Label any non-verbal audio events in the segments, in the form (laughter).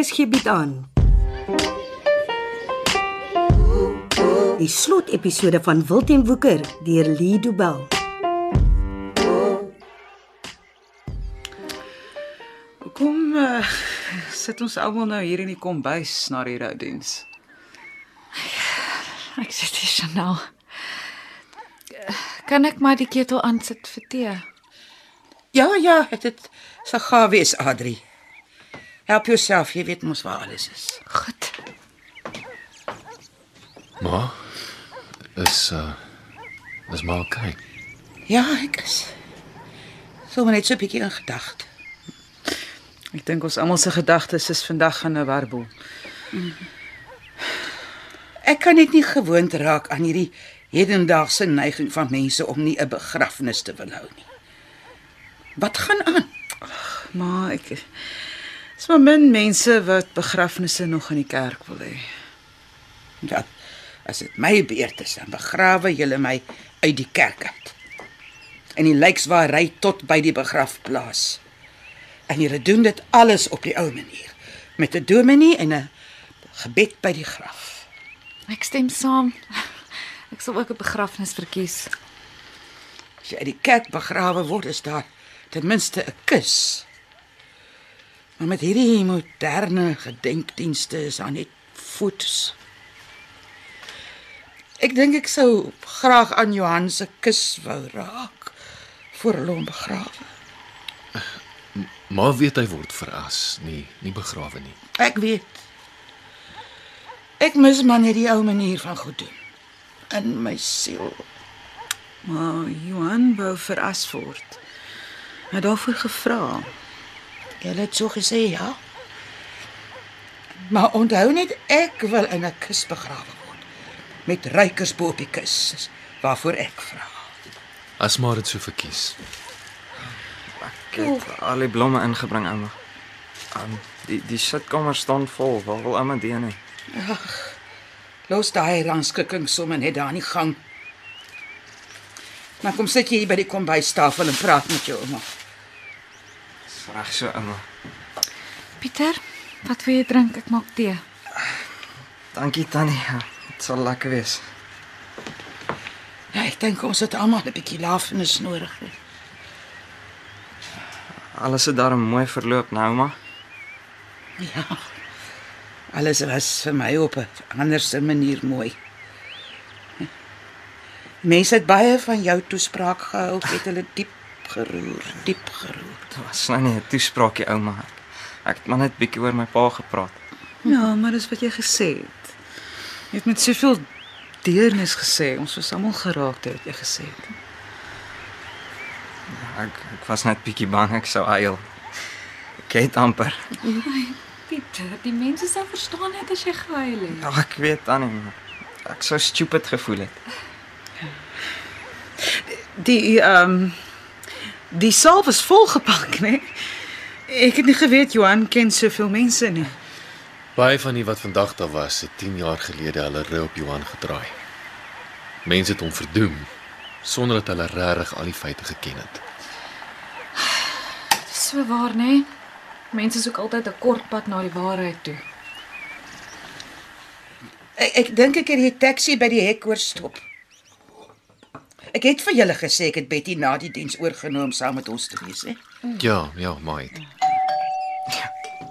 RSG bied aan. Die slotepisode van Wilten Woeker deur Lee Du Bell. Kom uh, sit ons almal nou hier in die kombuis na die roudiens. Ek sit hier Chanel. Kan ek maar die ketel aansit vir tee? Ja, ja, dit het sal gaan wees, Adri. Help jouself, jy weet mos waar alles is. Goed. Ma is uh is maar okay. Ja, ek is. Sommige net so 'n bietjie in gedagte. Ek dink ons almal se gedagtes is vandag in 'n warboel. Ek kan net nie gewoond raak aan hierdie hedendaagse neiging van mense om nie 'n begrafnis te wil hou nie. Wat gaan aan? Maar ek is maar min mense wat begrafnisse nog in die kerk wil hê. Ja, as dit my beurt is, dan begrawe julle my uit die kerk uit. En die lijkswaarry tot by die begrafplaas. En julle doen dit alles op die ou manier, met 'n dominee en 'n gebed by die graf. Ek stem saam. (laughs) Ek sal ook 'n begrafnis verkies. As jy uit die kerk begrawe word, is daar ten minste 'n kus. Maar met hierdie moderne gedenkdienste is daar net fotos. Ek dink ek sou graag aan Johan se kus wou raak voor hulle hom begrawe. Ma weet hy word veras, nie nie begrawe nie. Ek weet. Ek mis maar net die ou manier van goed doen in my siel. Maar Johan wou veras word. Hy het daarvoor gevra. Jy het so gesê, ja. Maar onthou net ek wil in 'n kus begrawe word met ruikers bo op die kus, waarvoor ek vra. As maar dit so verkies. Ek het al die blomme ingebring, ouma. Um, die die sitkamer staan vol. Waar wil ouma die nie? Los daai rangskikking sommer net daar in die gang. Maar kom sit jy hier by die kombuistafel en praat met jou ouma. Reg so, ouma. Pieter, wat wil jy drink? Ek maak tee. Dankie tannie. Ja, Dit sal lekker wees. Ja, ek dink ons het almal 'n bietjie lafenis nodig. hè. Alles het daarom mooi verloop, nou, ouma. Ja. Alles was vir my op 'n anderse manier mooi. Mense het baie van jou toespraak gehou, het hulle diep geroer, diep geroer. Dit was nou nie 'n toespraakie, ouma. Ek, het maar net bietjie oor my pa gepraat. Ja, maar dis wat jy gesê het. Jy het met soveel deernis gesê. Ons was almal geraak deur wat jy gesê het. Ek ek was net bietjie bang ek sou eil. Ek het amper. Pieter, die mense sal verstaan net as jy gehuil het. Ja, ek weet tannie. maar Ek sou stupid gevoel het. Die ehm um, die saal was volgepak, né? Ek het nie geweet Johan ken soveel mense nie. Baie van die wat vandag daar was, het 10 jaar gelede hulle rug op Johan gedraai. Mense het hom verdoem sonder dat hulle regtig al die feite geken het. Dis so waar, né? Mense soek altyd 'n kort pad na die waarheid toe. Ek ek dink ek het die taxi by die hek oorstop. Ek het vir julle gesê ek het Betty na die diens oorgeneem om saam met ons te wees, hè? Ja, ja, maat.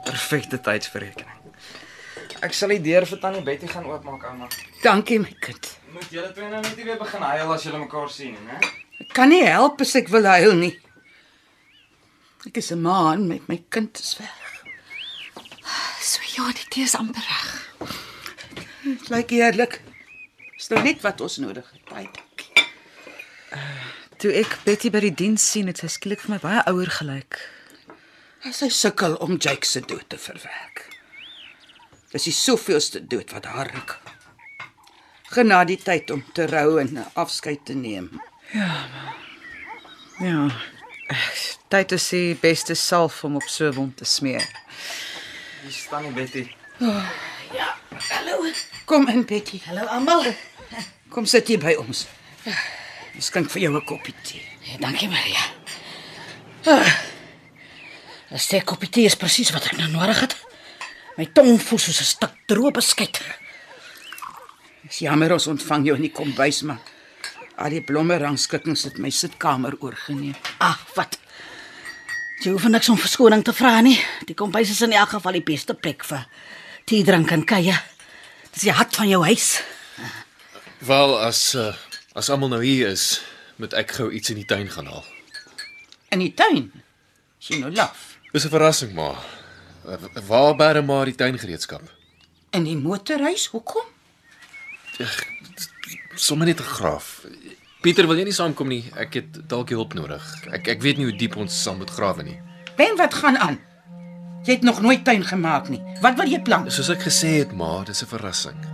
Perfekte tydsberekening. Ek sal die deur vir tannie Betty gaan oopmaak, ouma. Dankie my kind. Moet julle twee nou net nie weer begin huil as julle mekaar sien, hè? Ek kan nie help as ek wil huil nie. Ek is 'n man met my kind is weg. So ja, die tee is amper reg. Dit lyk eerlik. Dis nou net wat ons nodig het. Baie dankie. Toe ek Betty by die diens sien, het sy skielik vir my baie ouer gelyk. Sy sukkel om Jake se dood te verwerk. Dis die soveelste dood wat haar ruk. Genade die tyd om te rou en 'n afskeid te neem. Ja. Tyd is die beste salf om op so 'n wond te smeer. Hier staan die Betty. Hallo. Kom in, Betty. Hallo almal. Kom sit hier by ons. Ek skink vir jou 'n koppie tee. Ja, dankie Maria. Ah, 'n Sterk koppie tee is presies wat ek nou nodig het. My tong voel soos 'n stuk droë beskuit. Dis jammer ons ontvang jou in die kombuis, maar al die blomme rangskikkings het my sitkamer oorgeneem. Ag, wat? Jy hoef niks om verskoning te vra nie. Die kombuis is in elk geval die beste plek vir tee drink en kuier. Dis die hart van jou huis. Wel, as uh, as almal nou hier is, moet ek gou iets in die tuin gaan haal. In die tuin. Sien nou laf. Dis 'n verrassing, maar waar bære maar die tuingereedskap? In die motorhuis, hoekom? Sommige net 'n graaf. Pieter, wil jy nie saamkom nie? Ek het dalk hulp nodig. Ek ek weet nie hoe diep ons sal moet grawe nie. Ben, wat gaan aan? Jy het nog nooit tuin gemaak nie. Wat wil jy plant? Soos ek gesê het, maar dis 'n verrassing.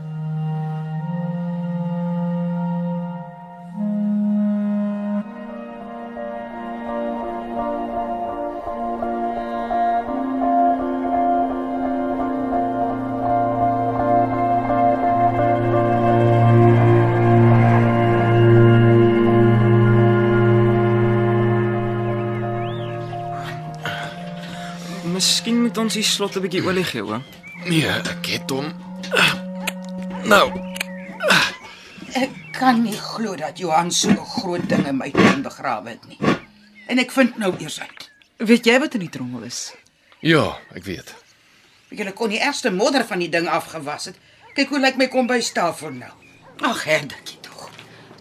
Ons die slot 'n bietjie olie gee, hoor. Nee, ek het hom. Nou, Ek kan nie glo dat Johan so 'n groot ding in my tuin begrawe het nie. En ek vind nou eers uit. Weet jy wat in die trommel is? ja, ek weet. Jy kon die eerste modder van die ding afgewas het. Kyk hoe lyk my kombuistafel nou. Ag, herdetjie tog.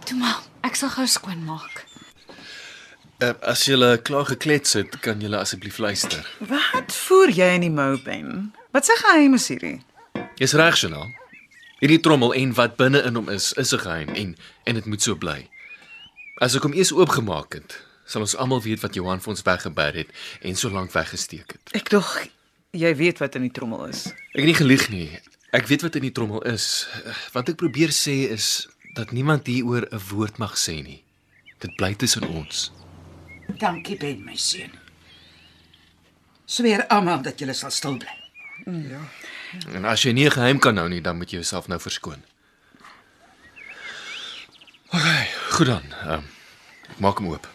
Toe maar, ek sal gou skoon maak. Uh, as jy klaar geklets het, kan jy asseblief luister. Wat voer jy in die mou pen? Wat sê geheim is hierdie? Jy's reg, Jenaal. Hierdie trommel en wat binne in hom is, is 'n geheim en en dit moet so bly. As ek hom eers oopgemaak het, sal ons almal weet wat Johan vir ons weggeberg het en so lank weggesteek het. Ek dog jy weet wat in die trommel is. Ek het nie gelieg nie. Ek weet wat in die trommel is. Wat ek probeer sê is dat niemand hieroor 'n woord mag sê nie. Dit bly tussen ons. Dankie Ben, my seun. Sweer almal dat jy sal stil bly. En as jy nie 'n geheim kan hou nie, dan moet jy jouself nou verskoon. OK, goed dan. Ehm um, ek maak hom oop.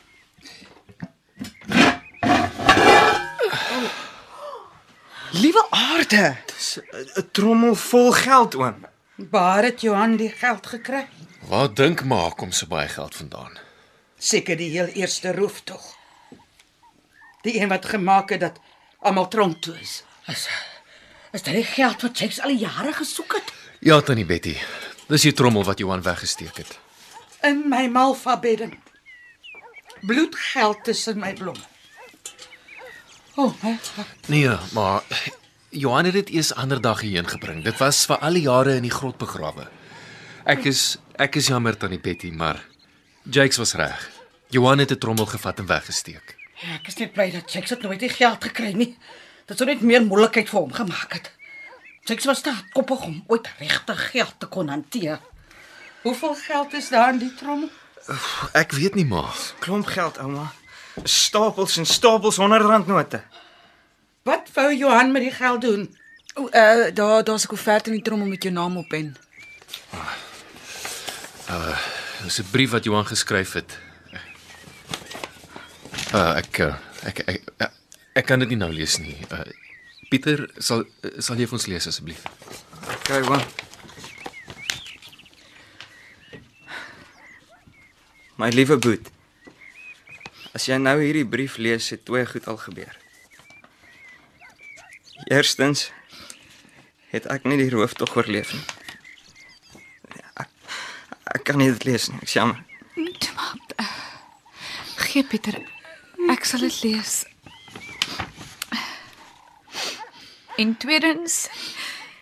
Liewe aarde. Dis 'n 'n trommel vol geld, oom. Waar het Johan die geld gekry? Waar dink maar kom so baie geld vandaan? Seker die heel eerste roof tog. Die een wat gemaak het dat almal tronk toe is. Is is dit die geld wat Jakes al die jare gesoek het? Ja, tannie Betty. Dis die trommel wat Johan weggesteek het. In my malva bedding. Bloedgeld tussen my blomme. O, oh, my hart. Nee, maar Johan het dit eers ander dag hierheen gebring. Dit was vir al die jare in die grot begrawe. Ek is ek is jammer tannie Betty, maar Jakes was reg. Johan het 'n trommel gevat en weggesteek. Ja, ek is net bly dat Jakes het nooit die geld gekry nie. Dit sou net meer moeilikheid vir hom gemaak het. Jakes was te koppig om ooit regtig geld te kon hanteer. Hoeveel geld is daar in die trommel? Ek weet nie maar. Klomp geld, ouma. Stapels en stapels 100 rand note. Wat wou Johan met die geld doen? O, uh daar daar's 'n koevert in die trommel met jou naam op en Dis 'n brief wat Johan geskryf het. Uh ek ek ek ek, ek kan dit nie nou lees nie. Uh Pieter, sal sal jy vir ons lees asseblief? Kyk, oom. My liewe boet. As jy nou hierdie brief lees, het twee goed al gebeur. Eerstens het ek nie die roof tog oorleef nie. Kan nie dit lees nie. Ek is jammer. Toe maar. Gee Pieter. Ek sal dit lees. En tweedens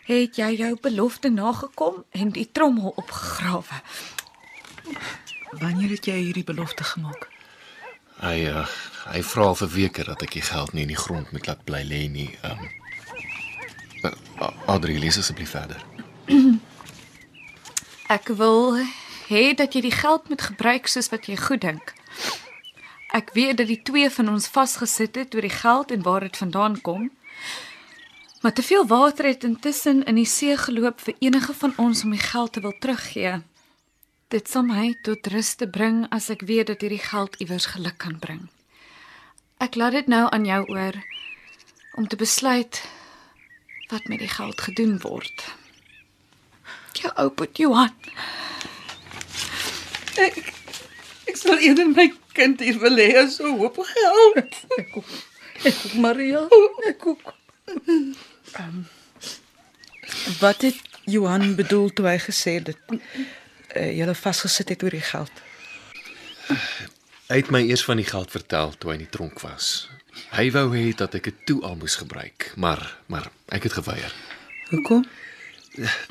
het jy jou belofte nagekom en die trommel opgegrawe. wanneer het jy hierdie belofte gemaak? Hy uh, hy vra al vir weke dat ek die geld nie in die grond moet laat bly lê nie. Um uh, Adri, lees asseblief verder. Ek wil hê dat jy die geld moet gebruik soos wat jy goed dink. Ek weet dat die twee van ons vasgesit het oor die geld en waar dit vandaan kom. Maar te veel water het intussen in die see geloop vir enige van ons om die geld te wil teruggee. Dit sal my tot rus te bring as ek weet dat hierdie geld iewers geluk kan bring. Ek laat dit nou aan jou oor om te besluit wat met die geld gedoen word. Jou oupa Johan, Ek sal eerder my kind hier wil hê as so hoop geld. Maria, ek ook. Wat het Johan bedoel toe hy gesê dit uh, jy vasgesit het oor die geld? Hy het my eers van die geld vertel toe hy in die tronk was. Hy wou hê dat ek dit toe al moes gebruik, maar maar ek het geweier. Hoekom?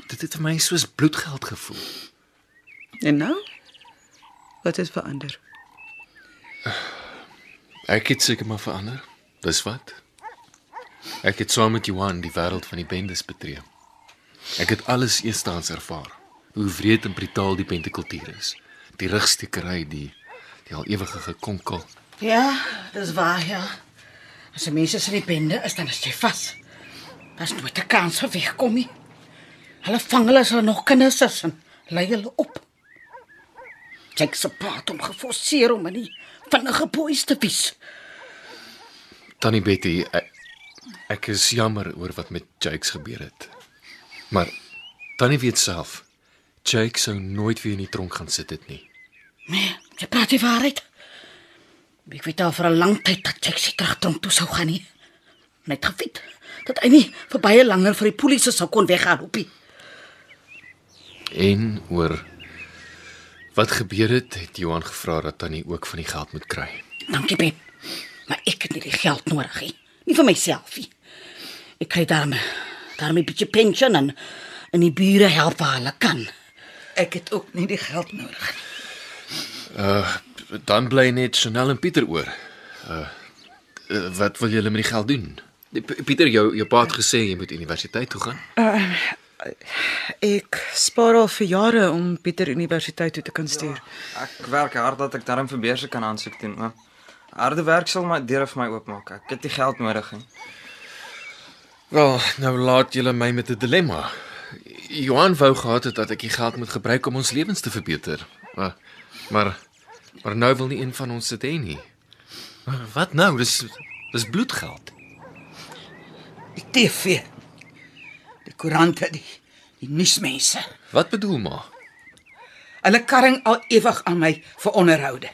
Dit het vir my soos bloedgeld gevoel. En nou? Wat het verander? Ek het seker maar verander. Dis wat. Ek het saam met Johan die wêreld van die bendes betree. Ek het alles eerstehands ervaar. Hoe wreed en brutaal die bendekultuur is. Die rugstekery, die die al ewige gekonkel. Ja, dis waar ja. As die mense in die bende is, dan is jy vas. Daar's nooit 'n kans vir wegkom nie. Hulle vang hulle as hulle nog kinders is en lei hulle op. Jake se paat om geforseer om in die vinnige boeis te wees. Tannie Betty, ek, ek is jammer oor wat met Jakes gebeur het. Maar Tannie weet self, Jake sou nooit weer in die tronk gaan sit het nie. Nee, jy praat die waarheid. Ek weet al vir 'n lang tyd dat Jake se terugtronk toe sou gaan nie. Net gefiet dat hy nie vir baie langer vir die polisie sou kon weggaan nie. En oor wat gebeur het, het Johan gevra dat Tannie ook van die geld moet kry. Dankie Ben. Maar ek het nie die geld nodig nie. Nie vir myself nie. Ek kry daarmee daarmee 'n bietjie pensioen en en die bure help waar hulle kan. Ek het ook nie die geld nodig. Dan bly net Chanel en Pieter oor. Uh, uh wat wil julle met die geld doen? P Pieter, jou jou pa het gesê jy moet universiteit toe gaan. Ek spaar al vir jare om Pieter universiteit toe te kan stuur. Ek werk hard dat ek darm vir beurse kan aansoek doen, maar harde werk sal my deure vir my oopmaak. Ek het die geld nodig. He. Wel, nou laat julle my met 'n dilemma. Johan wou gehad het dat ek die geld moet gebruik om ons lewens te verbeter. Maar maar, maar nou wil nie een van ons dit hê nie. Wat nou? Dis dis bloedgeld. Die TV. Koerante, die die nuusmense. Wat bedoel ma? Hulle karring al ewig aan my vir onderhoude.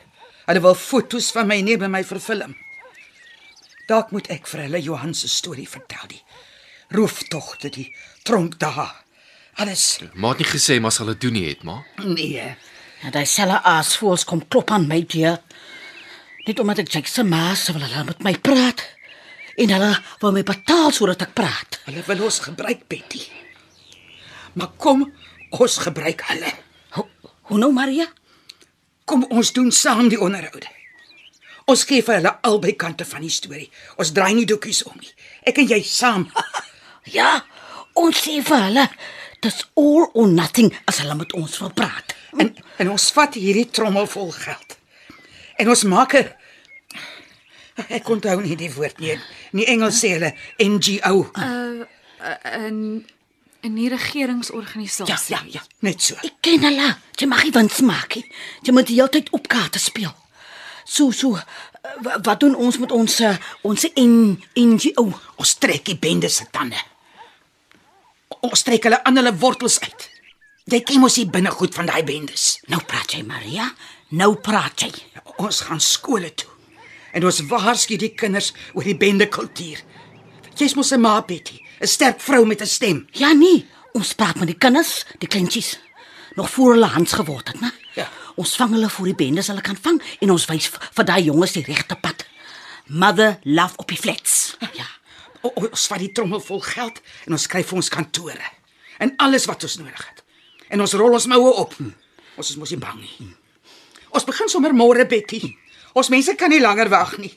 Hulle wil foto's van my neem en my verfilm. Dalk moet ek vir hulle Johan se storie vertel die rooftogte, die tronk daar. Alles Ma het nie gesê maar sal dit doen nie het, ma. nee. En daai selle aasvoels kom klop aan my deur. Net omdat ek Jake se ma se wil hulle met my praat. En hulle wil my betaal sodat ek praat. Hulle wil ons gebruik, Betty. Maar kom ons gebruik hulle. Hoe, hoe nou Maria? Kom ons doen saam die onderhoude. Ons gee vir hulle albei kante van die storie. Ons draai nie doekies om nie. Ek en jy saam. (laughs) Ja, ons sê vir hulle dis all or nothing as hulle met ons wil praat. En en ons vat hierdie trommel vol geld. En ons maak 'n (laughs) Ek onthou nie die woord nie. In die Engels sê hulle NGO. in in die regeringsorganisasie. Ja, ja, ja, net so. Ek ken hulle. Jy mag nie wins maak nie. Jy moet die hele tyd op kaarte speel. So so eh, wa- wat doen ons met ons eh, ons N NGO? Ons trek die bende se tande. Ons trek hulle aan hulle wortels uit. Jy ken mos die binnegoed van daai bendes. Nou praat jy Maria. Nou praat jy. Ons gaan skole toe. En ons waarsku die kinders oor die bende kultuur. Jy's mos 'n ma, Betty, 'n sterk vrou met 'n stem. Ja nee, ons praat met die kinders, die kleintjies. Nog voor hulle hands geword het, né? Ja. Ons vang hulle voor die bendes hulle kan vang en ons wys vir daai jonges die regte pad. Mother love op die flats. Ja. O, o, ons vat die trommel vol geld en ons skryf vir ons kantore en alles wat ons nodig het. En ons rol ons moue op. Ons is mos nie bang nie. Ons begin sommer môre, Betty. Ons mense kan nie langer wag nie.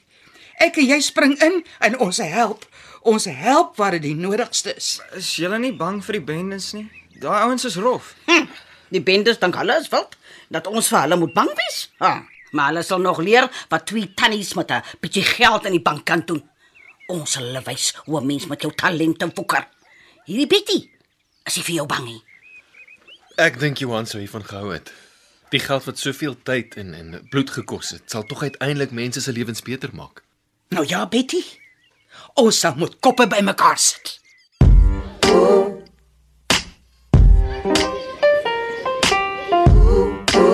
Ek en jy spring in en ons help. Ons help waar dit die nodigste is. Is julle nie bang vir die bendes nie? Daai ouens is rof. Hm, die bendes dink hulle is wild dat ons vir hulle moet bang wees. Ha, maar hulle sal nog leer wat twee tannies met 'n bietjie geld in die bank kan doen. Ons sal hulle wys hoe 'n mens met jou talente fokker. Hierdie Betty, is hy vir jou bang nie? Ek dink Johan sou hiervan gehou het. Die geld wat soveel tyd en en bloed gekos het, sal tog uiteindelik mense se lewens beter maak. Nou ja, Betty. Ons sal moet koppe bymekaar sit.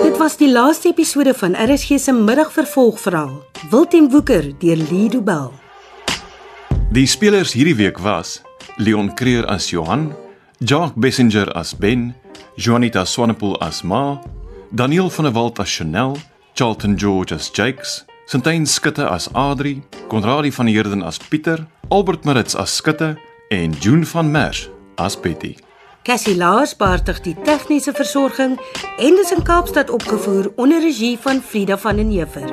Dit was die laaste episode van RSG se middagvervolgverhaal. Wiltem Woeker deur Lido Bell. Die spelers hierdie week was Leon Creer as Johan, Jacques Bessinger as Ben, Juanita Swanepoel as Ma Daniel van der Walt as Chanel, Charlton George as Jakes, Sintyn Skutte as Adri, Konradi van Heerden as Pieter, Albert Maritz as Skutte en June van Merch as Betty. Cassie Lars beheerdig die tegniese versorging en dis in Kaapstad opgevoer onder regie van Frida van den Heever.